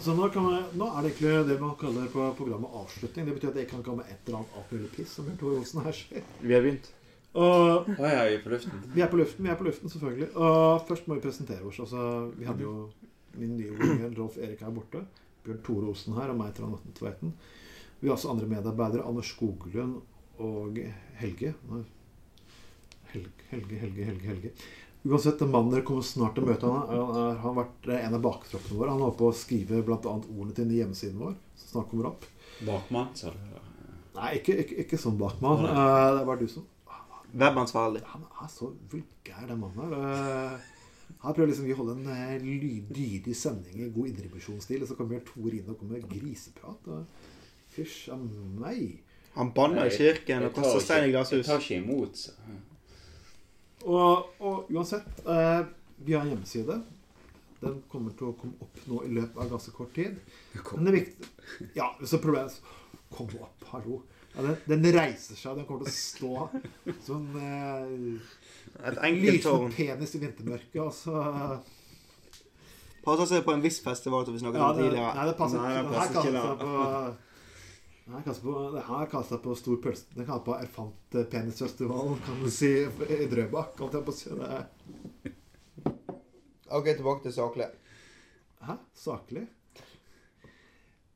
Så nå, kan vi, nå er det egentlig det man kaller på programmet avslutning. Det betyr at jeg kan komme med et eller annet alt mulig piss, som Bjørn Tore Olsen her sier. Vi har begynt. Og vi er på luften. vi er på luften, vi er på luften, selvfølgelig. Og først må vi presentere oss. Altså, vi hadde jo min nye unge Rolf Erik her borte. Bjørn Tore Olsen her, og meg, Trond Tveiten. Vi har også andre medarbeidere. Anders Skoglund og Helge. Helge, Helge, Helge, Helge. Uansett, den mannen dere kommer snart til å møte, han, er- han har vært en av baktroppene våre. Han holder på å skrive bl.a. ordene til den hjemmesiden vår, som snart kommer opp. Bakmann, sa du. Nei, ikke, ikke, ikke sånn bakmann. Eh, Det er bare du som Webansvarlig. Han er så vulgær, den mannen her. Eh, Han prøver liksom å holde en eh, ly- dydig sending i god indremisjonsstil, og så kommer Tor inn og kommer med griseprat. Fysj a meg. Han banner i kirken og kaster stein i Jeg tar ikke imot. så. Og, og uansett, eh, vi har en hjemmeside. Den kommer til å komme opp nå i løpet av ganske kort tid. Men det er viktig Ja, så problemet Kom opp, hallo. Ja, den, den reiser seg. Den kommer til å stå som eh, Et enkelt Lysende tårn. penis i vintermørket, og så Passer seg på en viss festival som vi snakket Ja, om det, tidligere. nei, det passer Nei, det det ikke. her passer kaller ikke seg på seg på, den her kaller på stor pølse. Den kaller på Elefantpenisfestivalen, kan du si, i Drøbak. Holdt jeg på si det. Ok, tilbake til saklig. Hæ? Saklig?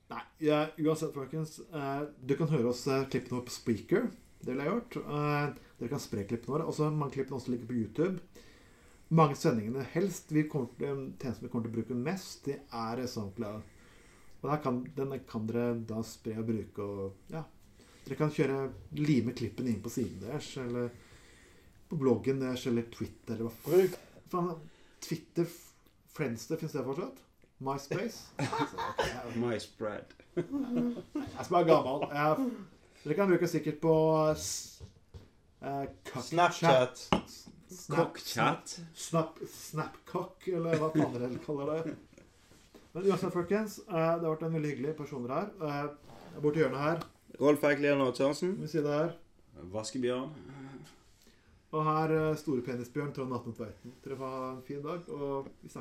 Nei, ja, uansett, folkens. Eh, du kan høre oss eh, klippene våre på Speaker. Det ville jeg gjort. Eh, dere kan spre klippene våre. Også mange klippene også ligger på YouTube. Mange sendingene helst vi kommer til, Den tjenesten vi kommer til å bruke mest, det er SoundCloud. Og der kan, den kan dere da spre og bruke og Ja. Dere kan kjøre lime klippen inn på siden deres, eller på bloggen deres, eller Twitter, eller hva faen. Twitter, Friendster, finnes det fortsatt? MySpace? MySpread. jeg- som spread. jeg skal være gammel. Jeg, dere kan bruke sikkert på uh, Snapchat. Snapchat. Snap, Snap, Snapcock, eller hva faen dere kaller det. Men uansett, folkens. eh, det har vært en veldig hyggelig personer her. Eh, Borti hjørnet her. Rolf Eikelian og Tørnsen. Ved siden her. Vaskebjørn. Og her Storepenisbjørn Store Penisbjørn, Trond Atne Tveiten. Dere får ha en fin dag, og vi snakkes.